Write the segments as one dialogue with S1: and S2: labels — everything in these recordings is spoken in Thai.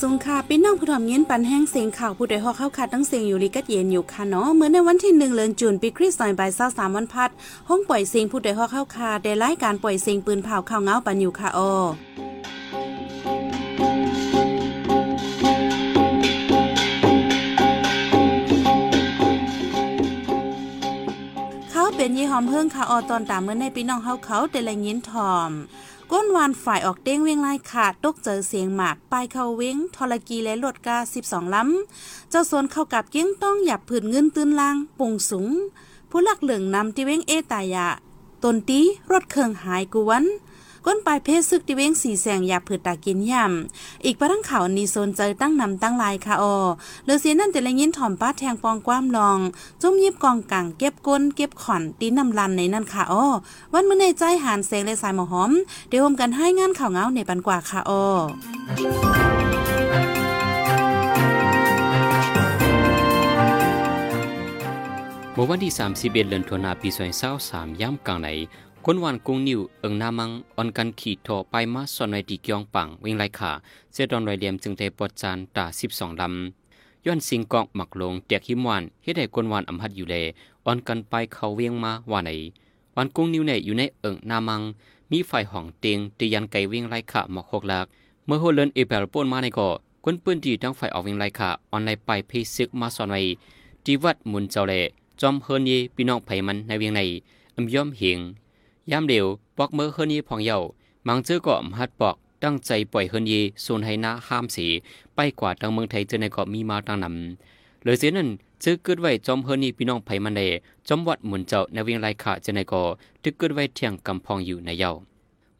S1: สูงค่ะพี่น้องผู้ถ่อมเย็นปันแห้งเสียงข่าวผู้ใดฮอกเข้าคัดตั้งเสียงอยู่ลิกัดเย็นอยู่ค่ะเนาะเหมือนในวันที่หนึ่งเดือนจุนปีคริสต์ศักราชสามวันพัดห้องปล่อยเสียงผู้ใดฮอกเข้าคาได้รายการปล่อยเสียงปืนเผาข่าวเงาปันอยู่ค่ะออเขาเป็นยี่หอมเพิ่งค่ะออตอนตามเมื่อในพี่น้องเขาเขาแต่ละยินทอม ก้นวานฝ่ายออกเด้งเวียงไล่ขาดตกเจอเสียงหมากปลายเขาเว้งทรกีและลดกา 12 ล้ำ เจ้าสวนเข้ากับเกี้ยงต้องหยับผืนเงินตื้นลางปุงสูง ผู้หลักเหลืองนำที่เว้งเอตายะตนตีรถเครื่องหายกวน ก้นปลายเพศซึกที่เว้งสีแสงยาผืดตากินย่ำอีกประทังเขานีโซนเจอตั้งนำตั้งลายค่ะออเลือเสียนั่นแต่ละยินถ่อมป้าแทงปองกว้ามลองจมยิบกองกังเก็บก้นเก็บขอนตีนำลันในนั่นค่ะออวันเมื่อในใจหานเสียงและสายหมอหอมเดี๋ยวรวมกันให้งานข่าวเงาในปันกว่าค่ะออ
S2: เมื่อวันที่ 31เดือนธันวาคมปี2023ย่ำกลางไหน คนวันกรุงนิวเอิงนามังออนกันขี่ทอไปมาสอนไว้ที่เกียงปังเวงไรขาเสดอนไรเลียมจึงได้ปลดจานตา12ลำย้อนสิงกอกหมักลงเตียกหิมวานเฮ็ดให้คนวันอำหัดอยู่แลออนกันไปเขาเวียงมาว่าไหนวันกรุงนิวเนี่ยอยู่ในเอิงนามัง มีไฟห้องเตียงตียันไกเวียงไรขาหมอกหกลัก เมื่อโฮเลนเอเปลป่นมาในก่อคนปืนดีทั้งไฟออกวียงไรขาออนไลน์ไปเพซึกมาสอนไว้ที่วัดมุนเจ้าแลจอมเฮินเยพี่น้องไผมันในเวียงในอำย่อมเหียง ยามเดียวปอกเมื่อเฮินเยพองเยามังเจอก็อำหัดปอกตั้งใจปล่อยเฮินเยส่วนให้หน้าห้ามสีไปกว่าทางเมืองไทยเจอในเกาะมีมาตั้งนำเลยเสียนั้นเจอเกิดไว้จอมเฮินเยพี่น้องไผมันในจอมวัดหมุนเจ้าในเวียงไรขาเจอในเกาะทึกเกิดไว้เที่ยงกำพองอยู่ในเยา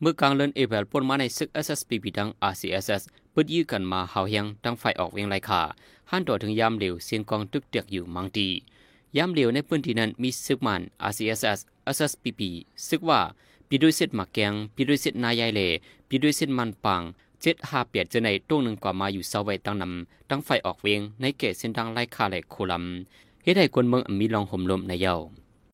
S2: เมื่อกลางเดือนเอเปลปนมาในศึก SSPP ดัง RCSS เปิดยื้อกันมาเฮาเฮียงตั้งไฟออกเวียงไรขาหันต่อถึงยามเดียวเสียงกองตึกเตียกอยู่มังตียามเหลียวในพื้นที่นั้นมีซึกมัน RCSS SSPP ซึกว่าปีด้วยเส้นหมักแกงปีด้วยเส้นนายายเลปีด้วยเส้นมันปังเจ็ดห้าเปียดจะในต้งหนึ่งกว่ามาอยู่เสาไว้ตั้งนำตั้งไฟออกเวียงในเกตเส้นทางไล่คาและโคลัมเฮ็ดให้คนเมืองมีลองห่มลมในเย้า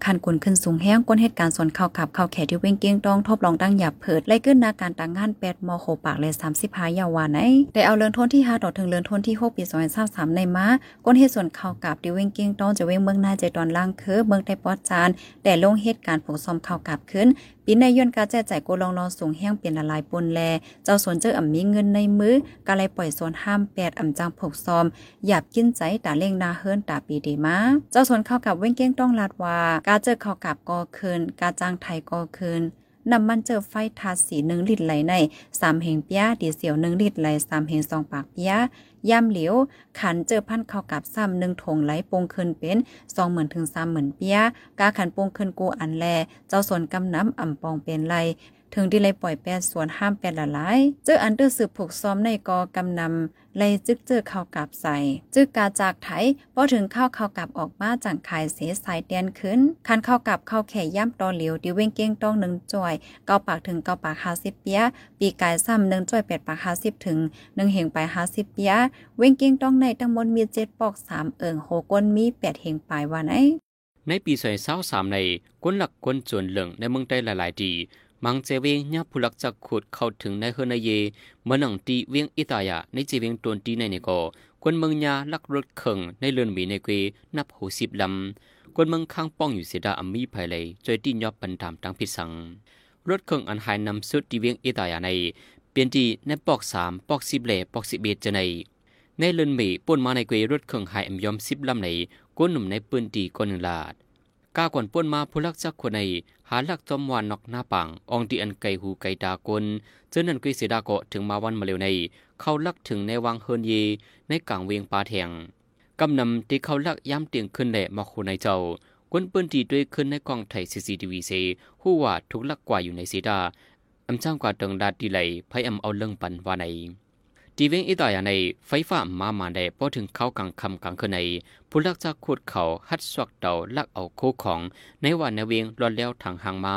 S3: คันกุนขึ้นสูงแห้งก้นเหตุการณ์ส่วนข่าวขับข่าวแขที่เว้งเกี้ยงต้องทบลองตั้งหยับเผิดไล่ขึ้นนาการต่างงานแปดมโคปากเลยสามสิบหายาวาไหนได้เอาเลือนทนที่ห้าต่อถึงเลือนทนที่หกปีสองพันสามในม้าก้นเหตุส่วนข่าวกับที่เว้งเกี้ยงต้องจะเว้งเมืองหน้าใจตอนล่างคือเมืองได้ปอดจาน แต่ลงเหตุการณ์ผูกซอมข่าวกับขึ้นปีในย้อนกาแจ้จ่ายโกลองรอสูงแห้งเปลี่ยนละลายปนแล เจ้าสวนเจออ่ำมีเงินในมือกาเลยปล่อยโซนห้ามแปดอ่ำจังผูกซอมหยาบกินใจตาเล่งนาเฮิรนตาปีเดมาเจ้าสวนเข้ากับเว้งเกี้ยงต้องลาดว่ากาเจอเข้ากับกอคืนกาจ้างไทยกอคืนนำมันเจอไฟทาสีหนึ่งลิตรไหลในสามเหงเปียดีเสียวหนึ่งลิตรไหลสามเหงสองปากเปียย่ำเหลียว ขันเจอพันเข้ากับซ้ำหนึ่งถงไหลปงคืนเป็นสองหมื่นถึงสามหมื่นเปียกาขันปงคืนกูอันแล เจ้าส่วนกำน้ำอ่ำปองเป็นไร ถึงที่เลยปล่อยแปดส่วนห้ามแปดละลายเจออันเดอร์สืบผูกซ้อมในกอกำนำเลยจึกเจอเข้ากับใส่จึกกาจากไถพอถึงเข้าเข้ากับออกมาจังขายเสสายเตียนขึ้นคันเข้ากับเข้าแข่ย่ำตอเหลียวดิเว้งเก้งต้องหนึ่งจ่อยเกาปากถึงเกาปากห้าสิบเปียปีกายซ้ำหนึ่งจ่อยแปดปากห้าสิบถึงหนึ่งเหงไปห้าสิบเปียเว้งเก้งต้องในทั้งหมดมีเจ็ดปอกสามเอิงโหก้นมีแปดเหงปลายวันไอ
S2: ในปี2023ในคนหลักคนจวนเหลืองในเมืองไทยหลายๆที มังเจเวงญาผู้ลักจักขุดเข้าถึงในเฮนเยเมื่อหนังตีเวียงอิตายะในเจเวงตวนตีในเนโกคนเมืองยาลักรถเข่งในเรือนมีในเกนับหูสิบลำคนเมืองข้างป้องอยู่เสดาอัมมีภายเลยจอยตียอบปันตามตังพิสัง รถเข่งอันหายนำสุดที่เวียงอิตายะใน เปลี่ยนที่ในปอกสามปอกสิบเล่ปอกสิบเอ็ดจะในในเรือนมีป่นมาในเกรถเข่งหายอัมยอมสิบลำในก้นหนุ่มในปืนตีก้นหนึ่งลาด กาก่อนป่นมาผู้ลักจักคนในหาลักจอมวานนอกหน้าปังอองตีอันไกหูไกดากลเจอนันกุยเสดาเกาะถึงมาวันมาเร็วใน เขาลักถึงในวังเฮินเยในกลางเวียงปาแทงกำนำที่เขาลักย้ำเตียงขึ้นแหละมาคูในเจ้ากวนปืนตีด้วยขึ้นในกองไทยซีซีทีวีเซหู้ว่าทุกลักกว่าอยู่ในเสดาอำจ้างกว่าเติงดาดีไหลพยอำเอาเรื่องปันว่าใน ทีเวงอิตายาในไฟฟ้ามามาได้พอถึงเขากลางคำกลางคืนในผู้ลักจากขุดเขาฮัดสวักเตาลักเอาโคของในวันในเวียงรอนแล้วทางหางมา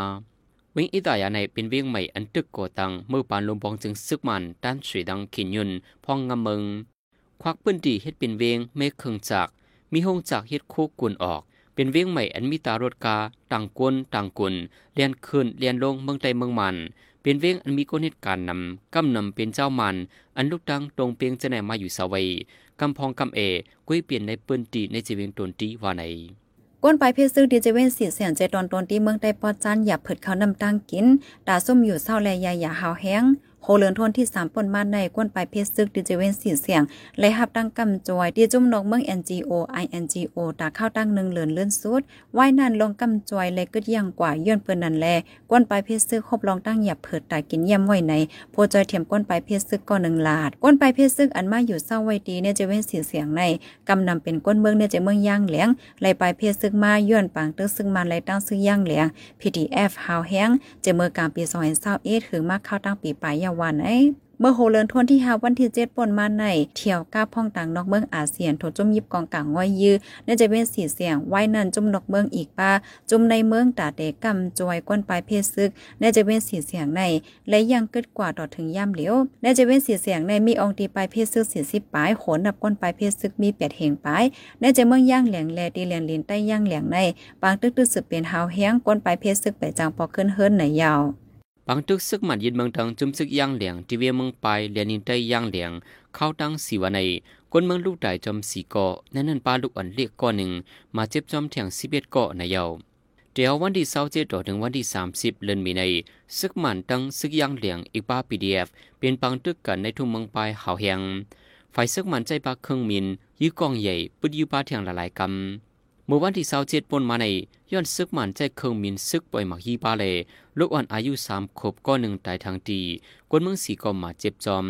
S2: เวียงอิตายาในเป็นเวียงใหม่อันตึกโกตังมือปานลมบองจึงซึกมันด้านสวยดังขินยุนพองงำมืองควักปืนดีเฮ็ดเป็นเวียงเมฆเคิงจาก มีห้องจากเฮ็ดโคกุนออก เป็นเวียงใหม่อันมีตารถกาต่างกวนต่างกุนเลียนขึ้นเลียนลงเมืองใดเมืองมัน เป็นเว้งอันมีก้นเหตุการณ์นำกำนำเป็นเจ้ามัน อันลูกดังตรงเปียงจะไหนมาอยู่สวัยกำพองกำเอกุ้ยเปลี่ยนในปืนตีในจีเวงตนตีว่าไหน
S3: ก้นไปเพชรซื้อดีเจเว้นสีเสียงใจตอนตนที่เมืองได้ปอดจันอย่าเผิดเขานำตั้งกิน ตาส้มอยู่เศร้าแลยายอย่าหาวแห้ง โคเลือนทนที่สามปนมาในก้นไปเพชรซึกดิจิเวนสีเสียงและหับตั้งกำจอยที่จุ่มนกเมือง NGO INGO ตาเข้าตั้งหนึ่งเหลือนเลื่อนสุดว่ายนั่นลงกำจอยและกึดย่างกว่าย้อนเปิ้นนั่นแลก้นไปเพชรซึกครบลองตั้งหยับเผิดตากินเยี่ยมไว้ในโพจอยเทียมก้นไปเพชรซึกก็หนึ่งลาด ก้นไปเพชรซึกอันมาอยู่เศร้าไว้ดีเนี่ยจะเว้นสีเสียงในกำนำเป็นก้นเมืองเนี่ยจะเมืองย่างเหลียงไลไปเพชรซึกมาย้อนปังตึกซึกมาไลตั้งซึกย่างเหลียง PDF ฮาวแห้งจะเมื่อกลางปี2021ถึงมาเข้าตั้งปีปลายวันไอเมื่อโฮเลินทวนที่หาวันที่เจ็ดปนมาในเที่ยวก้าพ่องต่างนอกเมืองอาเซียนโถจุ่มยิบกองกลางง้อยยื้อน่าจะเป็นสีเสียงไว้นั่นจมนอกเมืองอีกป้าจมในเมืองตาเดกำจอยก้นปลายเพศซึกน่าจะเป็นสีเสียงใน และยังเกิดกว่าต่อถึงย่ำเหลียวน่าจะเป็นสีเสียงในมีองตีปลายเพศซึกสีสิบปลายโขนนับก้นปลายเพศซึกมีแปดเหงปลายน่าจะเมืองย่างเหลียงแลตีเหลียงลินใต้ย่างเหลียงในบางตึกตึกสืบเป็นหาวแห้งก้นปลายเพศซึกไปจางปอขึ้นเฮิรนในยาว
S2: บางทึกซึกมันยินเมืองตังจุมซึกย่างเหลียงที่เวียเมืองไปเลียนินใต้ย่างเหลียง เข้าตั้งสีวันในคนเมืองลูกใดจอมสีเกาะนั่นนั่นปลาลูกอันเล็กก้อนหนึ่งมาเจ็บจอมแทงสิบเอ็ดเกาะในเยาเดี๋ยววันที่เสาร์เจ็ดถึงวันที่สามสิบเดือนมีในซึกมันตั้งซึกย่างเหลียงอีกป้าปีดีเอฟเป็นปังตึกกันในทุ่งเมืองไปหาวแหงฝ่ายซึกมันใจปากเครื่องมินยื้อกองใหญ่ปุดยื้อปลาเทียงละลายกำ มื่อวันที่เสาเจ็ดปนมาในย้อนซึกมันใจเคิงมินซึกปล่อยหมักฮีปาเลลูกอ่อนอายุสามขบก้อนหนึ่งตายทางตีกวนเมืองสีก็มาเจ็บจอม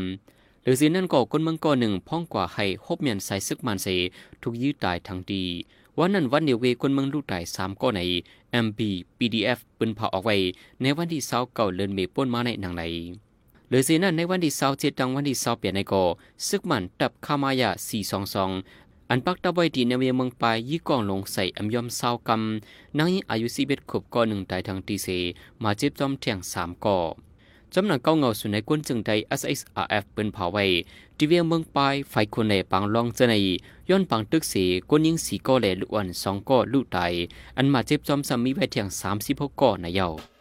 S2: หรือสินั่นก็กวนเมืองก้อนหนึ่งพ่องกว่าให้ฮบเมียนใส่ซึกมันเสถูกยื้อตายทางตีวันนั้นวันเดียวเวกวนเมืองลูกตายสามก้อนใน MB PDF ปืนเผาออกไว้ในวันที่เสาเก่าเลินเมปนมาในหนังไหนหรือสินั่นในวันที่เสาเจ็ดดังวันที่เสาเปลี่ยนในก็ซึกมันตับคามายาสี่สองสอง อันปักตะไว้ที่ในเมืองปลายยี่กองลงใส่อำยอมเศร้ากำนางอายุสิบเอ็ดขบก่อหนึ่งตายทางตีเส มาเจ็บจอมแทงสามก่อจำนวนเก้าเงาสุนในก้นจึงใด SSRF เป็นเผาไว้ที่เวียงเมืองปลายไฟคนในปังลองเจในย้อนปังตึกเสก้นยิงสีก่อแหล่ลูกอันสองก่อลูกตายอันมาเจ็บจอมสามีไว้เทียงสามสิบหกก่อในเยา
S1: เ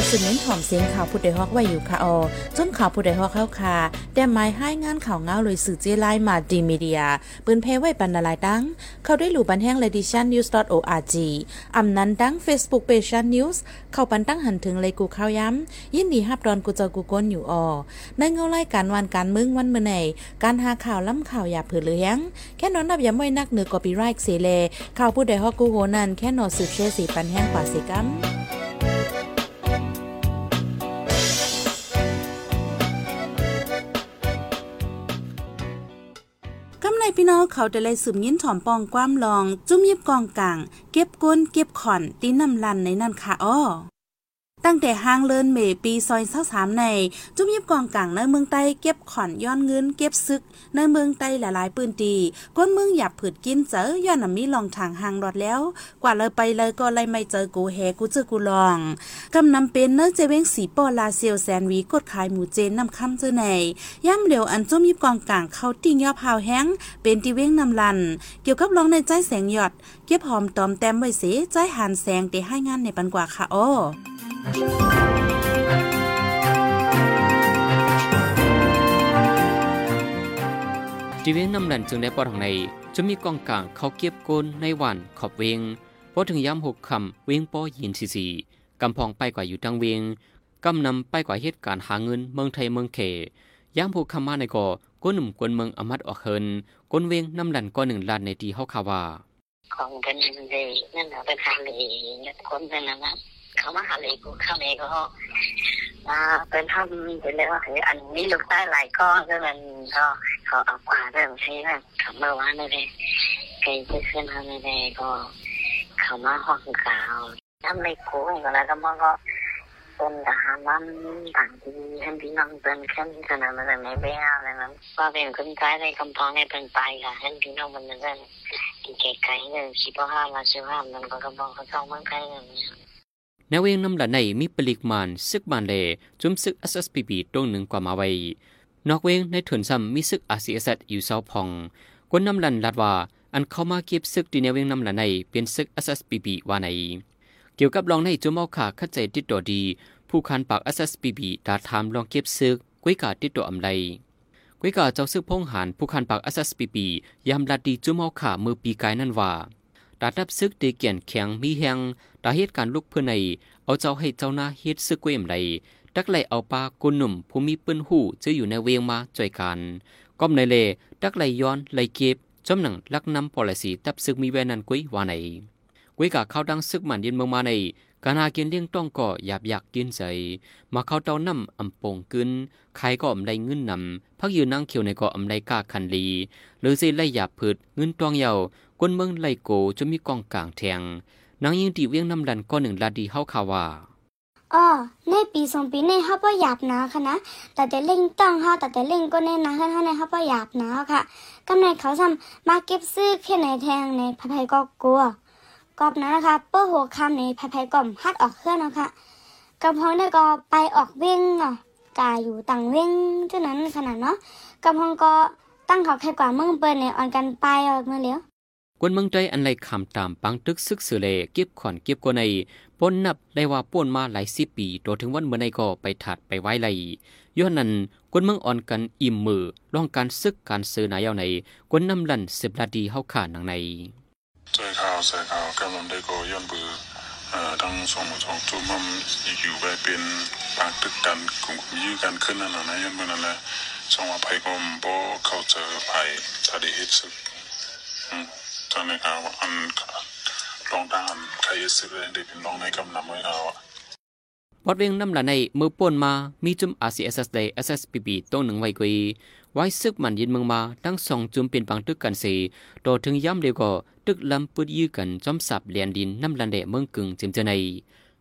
S1: ขาสืบเน้นถ่อมเสียงข่าวผู้ใดฮอกไว้อยู่ค่ะออจนข่าวผู้ใดฮอกเข้าค่ะแต่หมายให้งานข่าวเงาเลยสื่อเจไลมาดีมีเดีย ปืนเพไว้บรรณาลายดัง เข้าด้หลู่บันแห้งเลดิชันนิวส์ .org อำนั้นดัง Facebook p a g e นิวส์เข้าปันตั้งหันถึงเลยกูข้าวย้ำ ยินดีฮับดอนกูเจอกูก้นอยู่ออในเงาไล่การวันการมึงวันเมื่อไหนการหาข่าวล้ำข่าวอย่าเผือเลี้ยงแค่นอนนับย้ำไว้นักเหนือกอปีไรค์เสเลข่าวผู้ใดฮอกกูโหนันแค่นอสืบเชื่อสีปันแห้งกว่าสิกัม พี่น้องเขาได้เลยสืบยิ้นถ่อมปองความลอง จุ้มยิบกองกลาง เก็บก้นเก็บขอนตีน้ำลันในนั่นค่ะอ้อ ตั้งแต่ห้างเลินเมปีซอยเศร้าสามใน จุ่มยิบกองกลางในเมืองใต้เก็บขอนย้อนเงินเก็บซึก ในเมืองใต้หลายๆปืนตีก้นเมืองหยับผืดกินเจอย้อนมีลองทางหางรอดแล้ว กว่าเลยไปเลยก็เลยไม่เจอกูแฮกูเจอกูลองกำนำเป็นเนื้อเจเวงสีปอลาเซียวแซนวีกดขายหมูเจนนำคำเจอในย่ำเหลียวอันจุ่มยิบกองกลางเขาติ่งยอพาวแห้งเป็นตีเว้งนำลัน เกี่ยวกับลองในใจแสงหยอด เก็บหอมตอมแต้มไว้เสใจหันแสงเตให้งานในปันกว่าค่ะอ้อ
S2: จีเวงน้ำนันจึงได้ปอดของในจะมีกองกลางเขาเก็บโกนในวันขอบเวงพอถึงย้ำหกคำเวงป้อยินสีสีกำพองไปกว่าอยู่ตังเวงกำนำไปกว่าเหตุการณ์หาเงินเมืองไทยเมืองเขย้ำหกคำมาในก่อก้นหนุ่มกวนเมืองอมัดออกเฮินก้นเวงน้ำลันก้อนหนึ่งลานในทีเฮาคาว่า
S4: ของเป็นเลยนั่นแหละเป็นทางเลยคนเป็นนะ เขามาหาเลยกูเข้าเองก็มาเป็นทำเป็นเรื่องว่าอันนี้ลูกใต้หลายก้อนก็มันก็เขาเอากว่าเรื่องใช่ไหมเขาเมื่อวานเลยใครจะขึ้นมาในเลยก็เขามาห้องกาวทำไม่กูก็แล้วก็มันก็เป็นทหารมันต่างที่ท่านพี่น้องเป็นขึ้นขนาดมันไม่เบี้ยอะไรนั้นว่าเป็นคนใต้ในคำพองในเป็นไปค่ะท่านพี่น้องมันนั่นเก๋ไก่เนี่ยสิบห้ามาสิบห้ามันก็กำลังเขาต้องมันใกล้เนี่ย
S2: แนวเวงน้ำละในมีปลิกมันซึกบานเลจุมซึก SSPP ตรงหนึ่งกว่ามาไว้ นอกเวงในถุนซ้ำมีซึกอาซีเอสอยู่เซาพองกวนน้ำลันลัดว่า อันเข้ามาเก็บซึกดีเนวเวงน้ำลันในเป็นซึก SSPB ว่าในเกี่ยวกับรองในจุมเอาขาคัดใจติดต่อดี ผู้คันปาก SSPB ดาทามลองเก็บซึกกุ้ยกาติดต่ออำไลกุ้ยกาเจ้าซึกพงหานผู้คันปาก SSPB ยามลัดดีจุมเอาขามือปีกายนั่นว่า ดาดับซึกเดเกียนแข็งมีแหงดาเหตุการลุกเพื่อใน เอาเจ้าให้เจ้าหน้าเฮ็ดซึกกุ้ยอำไลดักไลเอาปากุนหนุ่มผู้มีปืนหูจะอยู่ในเวียงมาจ่อยกันก้มในเลดักไลย้อนไลเก็บจมหนังลักนำ policy ตับซึกมีแวนันกุ้ยวาในกุ้ยกะเข้าดังซึกมันเยินเมืองมาในการหากินเลี้ยงต้องก่อหยาบอยากกินใจมาเข้าเต้านำอำปงกึนใครก็อำไดเงินนำพักยืนนั่งเขียวในก็อำไดกาคันลีหรือสิไล่หยาบพืดเงินตองเยา กวนเมืองไลโกจะมีกองกลางแทงนางยิงตีเวียงนำดันก็หนึ่งลาดีเฮาคาว่า
S5: อ๋อในปีสองปีในฮับว่าหยาบนะค่ะนะ แต่แต่เล่งต้องฮาแต่แต่เล่งก็ในนะเฮือนในฮับว่าหยาบนะค่ะกำในเขาทำมาเก็บซื้อแค่ในแทงในภายภัยก็กลัวกอบนั้นนะคะเปื้อหัวคำในภายภัยก่อมฮัดออกเครื่องนะคะกำพองได้ก็ไปออกเว้งอะกาอยู่ต่างเว้งเท่านั้นขนาดเนาะกำพองก็ตั้งเขาแค่กว่าเมืองเปิ้นในอ่อนกันไปออกเมื่อเลี้ยว
S2: กวนเมืองใจอันไรคำตามปังตึกซึกสือเลเก็บขอนเก็บกว่าในปนนับได้ว่าป่นมาหลายสิบปีโตถึงวันเมื่อในก็ไปถัดไปไว้ไลย้อนนั้นกวนเมืองอ่อนกันอิ่มมือร้องการซึกการซื้อนายเอาในกวนน้ำลันสิบลาดีเฮาขาหนังใน
S6: ใจข่าวใส่ข่าวกำลังได้ก็ย้อนเบื่อทั้งสองสองจุ่มมันอยู่ไปเป็นปางตึกกันกลุ่มยื้อกันขึ้นนั่นน่ะนะย้อนเมื่อนั้นแหละสองว่าภัยก็บ่เข้าเจอภัยถ้าได้เฮ็ดซึกอืม ตอนนี้ข่าวอันลองตามใครสึกเลยได้เป็นลองในกำนำไว้ข่าว
S2: ปอดเวงน้ำละในมือป่นมามีจุ่ม RCSS ได้ SSPB ต้องหนึ่งไว้กุยไว้ซึกมันยินเมืองมาทั้งสองจุ่มเป็นปังตึกกันสีต่อถึงย้ำเดียวก็ตึกลำปุดยื้อกันจอมสับเลียนดินน้ำลันเดเมืองกึ่งจิมเจใน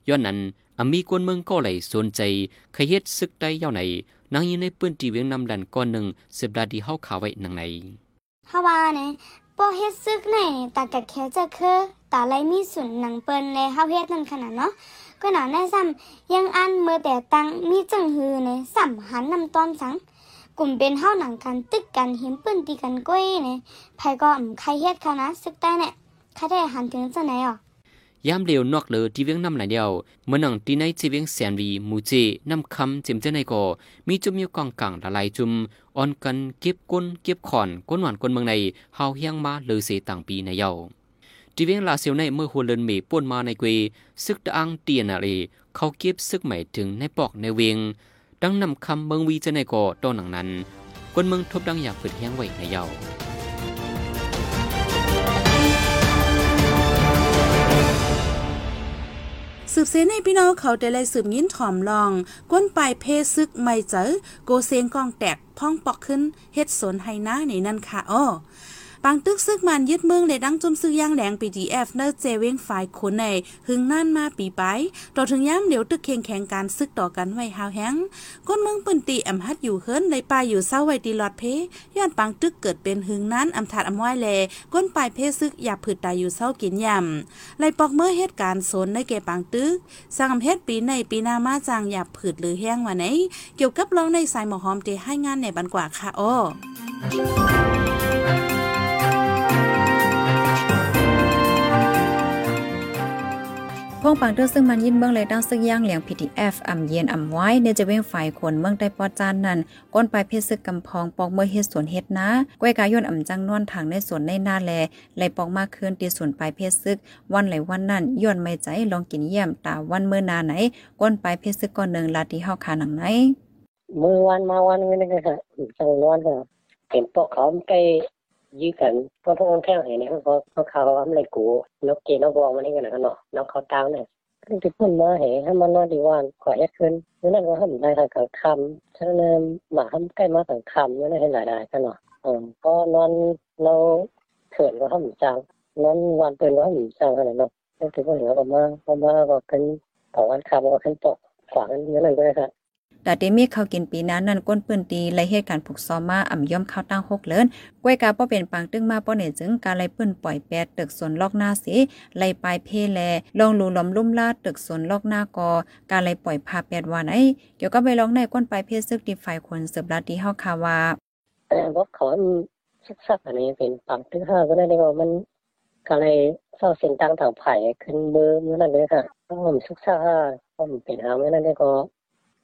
S2: ย้อนนั้นอามีกวนเมืองก็ไหลสนใจขยิดซึกได้ยาวไหนนางยินในปืนตีเวียงน้ำลันก้อนหนึ่งสิบดาดีเฮาขาไว้นังไหน
S5: ฮาวาเนี่ย ปอเฮ็ดซึกไหนตากะแค่จะคือตาไรมีสุนหนังเปิ้นในเฮาเฮ็ดนั่นขนาดเนาะก็หนาแน่ซ้ำยังอันเมื่อแต่ตังมีจังหือในสัมหันนำตอนสัง กลุ่มเป็นเฮาหนังกันตึกกันเห็นปืนตีกันก้อยเนี่ยไผก็อ่ำใครเฮ็ดเขานะซึกใต้เนี่ยใครได้หันถึงจะไหนอะ
S2: ยามเลียวนอกเลยที่เวียงนำหลเดียวเมื่อนังที่ในที่เวียงแสนวีมูเจนำคำจิมเจในก็มีจุ่มอยู่กองกลางละลายจุ่มอ่อนกันเก็บก้นเก็บขอนก้นหวานก้นเมืองในเฮาเฮียงมาเลยเสต่างปีในเยาที่เวียงลาเซียวในเมื่อหัวเลินเมป่วนมาในเกวซึกตะอังเตียนอะไรเขาเก็บซึกใหม่ถึงในปอกในเวียงดังนำคำเมืองวีเจในก่อตอนหนังนั้นก้นเมืองทบดังอยากฝึกเฮียงไว้ในเยา
S1: สืบเสในพี่น้องเขาได้ไล่สืบยินถ่อมลอง ก้นปลายเพซึกไม่เจอโกเซงกองแตกพ่องปอกขึ้นเฮ็ดสนไฮน้าในนั่นค่ะอ้อ บางตึกซึกมันยึดเมืองเลยดังจุ่มซื้อย่างแหลง PDF เนอร์เจเวงฝ่ายคนในหึงนั่นมาปีไป ต่อถึงย้ำเดี๋ยวตึกเคียงแข่งการซึกต่อกันไว้หาวแห้งก้นเมืองปืนตีอำฮัดอยู่เฮิรนในป่าอยู่เศร้าไว้ตีหลอดเพย้อนปังตึกเกิดเป็นหึงนั้นอำทัดอำว้แลก้นปลายเพซึกอย่าผืดตายอยู่เศร้ากินยำไลปอกเมื่อเหตุการณ์สนในเกปังตึกสร้างเฮ็ดปีในปีหน้ามาจางอย่าผืดหรือแห้งว่าไหนเกี่ยวกับรองในสายหมอหอมเตให้งานในบันกว่าค่ะอ้อ
S3: พงปังเตอร์ซึ่งมันยินเบื้องเลยตั้งซึ่งย่างเหลียง PTF อ่ำเย็นอ่ำไว้เน่จะเว้งฝ่ายคนเมืองใต้ปอจานนั่นก้นไปเพชรซึกกำพองปอกเมื่อเฮ็ดสวนเฮ็ดนะก้วยกายย่นอ่ำจังนวนทางในสวนในหน้าแลไหลปอกมากขึ้นตีสวนปลายเพชรซึก วันไหลวันนั่นย่นไม่ใจลองกินเยี่ยมตาวันเมื่อนาไหนก้นไปเพชรซึกก้อนหนึ่งลาตีเฮาคาหนังไหน
S4: เมื่อวันมาวันนี้นะคะจังนวนค่ะเห็นปอกเขาใก ยื้อกันเพราะพวกมันแค่ไหนเนี่ยเขาเขาเขาทำอะไรกูนกเกนกบองมันนี่กันนะเนาะนกเขาตาวเนี่ยที่พุ่นมาให้ให้มันนอนดีวันขอยัดขึ้นนั่นว่าทำได้ทางกลางคำฉะนั้นหมาทำใกล้มาทางคำนั่นให้หลายได้กันเนาะอืมก็นอนเราเขินก็ทำจังนอนวันเตือนก็ทำจังขนาดเนาะก็ถือว่าเหลือออกมาออกมาก็ขึ้นต่อวันคำก็ขึ้นตกขวางนั่นเลยด้วยค่ะ
S3: ดาเตมีเขากินปีนั้นนั่นก้นปืนตีและเหตุการณ์ผูกซ้อมมาอ่ำย่อมเข้าตั้งหกเลินกล้วยกาป้อเป็นปังตึงมาป้อเนี่ยจึงการไล่ปืนปล่อยแปดตึกสวนลอกหน้าสีไล่ปลายเพแลลองลูล้อมลุ่มลาดตึกสวนลอกหน้ากอ การไล่ปล่อยพาแปดวันไอ้เดี๋ยวก็ไปลองในก้นปลายเพซึกดีฝ่ายคนเสืบลาดีเฮาคาวา
S7: แต่บอกเขาซึกซักอันนี้เป็นปังตึ้งห้าก็ได้ว่ามันก็เลยเศร้าเส้นตั้งทางไผ่ขึ้นเบอร์เมื่อนั้นเลยค่ะผมซึกซักห้าผมเป็นหาเมื่อนั้นเลยก็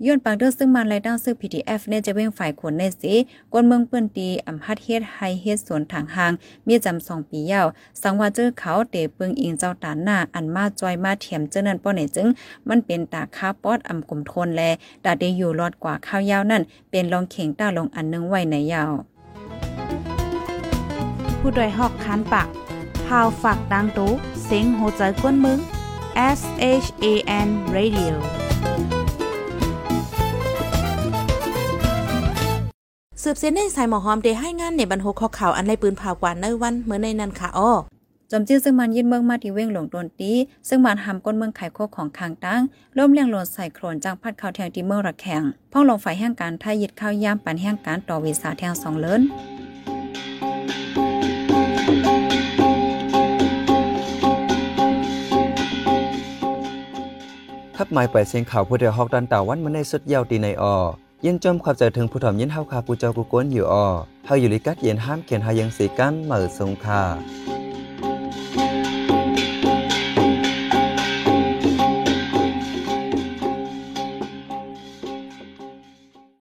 S7: ยาก็เอากังคังผมซึกซักออกมือกับเพื่อนเห็นเมื่อนั้นเลยค่ะ
S3: ย้ากเดอซึ่งมันรายได้ซึ่ง PDF เนี่ยจะเว้งฝ่ายคนในสิกวนเมืองเปิ้นตีอำฮัดเฮ็ดไฮเฮ็ดสวนทางหาง มีจำสองปียาว สังว่าเจอเขาเตเปิงอิงเจ้าตานหน้า อันมาจอยมาเถียมเจ้านั่นป้อไหนจึง มันเป็นตาค้าปอดอำกลุ่มทนแลดาได้อยู่รอดกว่าข้าวยาวนั่น เป็นรองเข่งต้าลงอันนึงไว้ในยาว
S1: ผู้โดยหอกคันปากพาวฝากดังตู้เสียงโหใจกวนมึง S H A N Radio สืบเส้นในสายหมอหอมเดให้งานในบรรทุกข้อข่าวอันไรปืนผ่ากว่าในวันเมื่อในนั้นค่ะอ้อ
S3: จอมจื้อซึ่งมันยินเมืองมาที่เว้งหลงโดนตีซึ่งมันหำก้นเมืองไข่โคกของคางตั้งร่มเลียงโลนใส่โครนจังพัดเข้าแทงที่เมืองระแข่งพ่องลงฝ่ายแห่งการไทยยึดข้าวยามปันแห่งการต่อวิสาแทงสองเลิน
S8: ทับหมายไปเสียงข่าวผู้เดียวฮอกดันตาวันมาในสุดยาวตีในออ ยินจมขับใจถึงผู้ถ่อมยินเฮาคาผู้เจ้ากูก้นอยู่ออเฮาอยู่ลิกัดเย็นห้ามเขียนหายังสีกันเหมือสงคา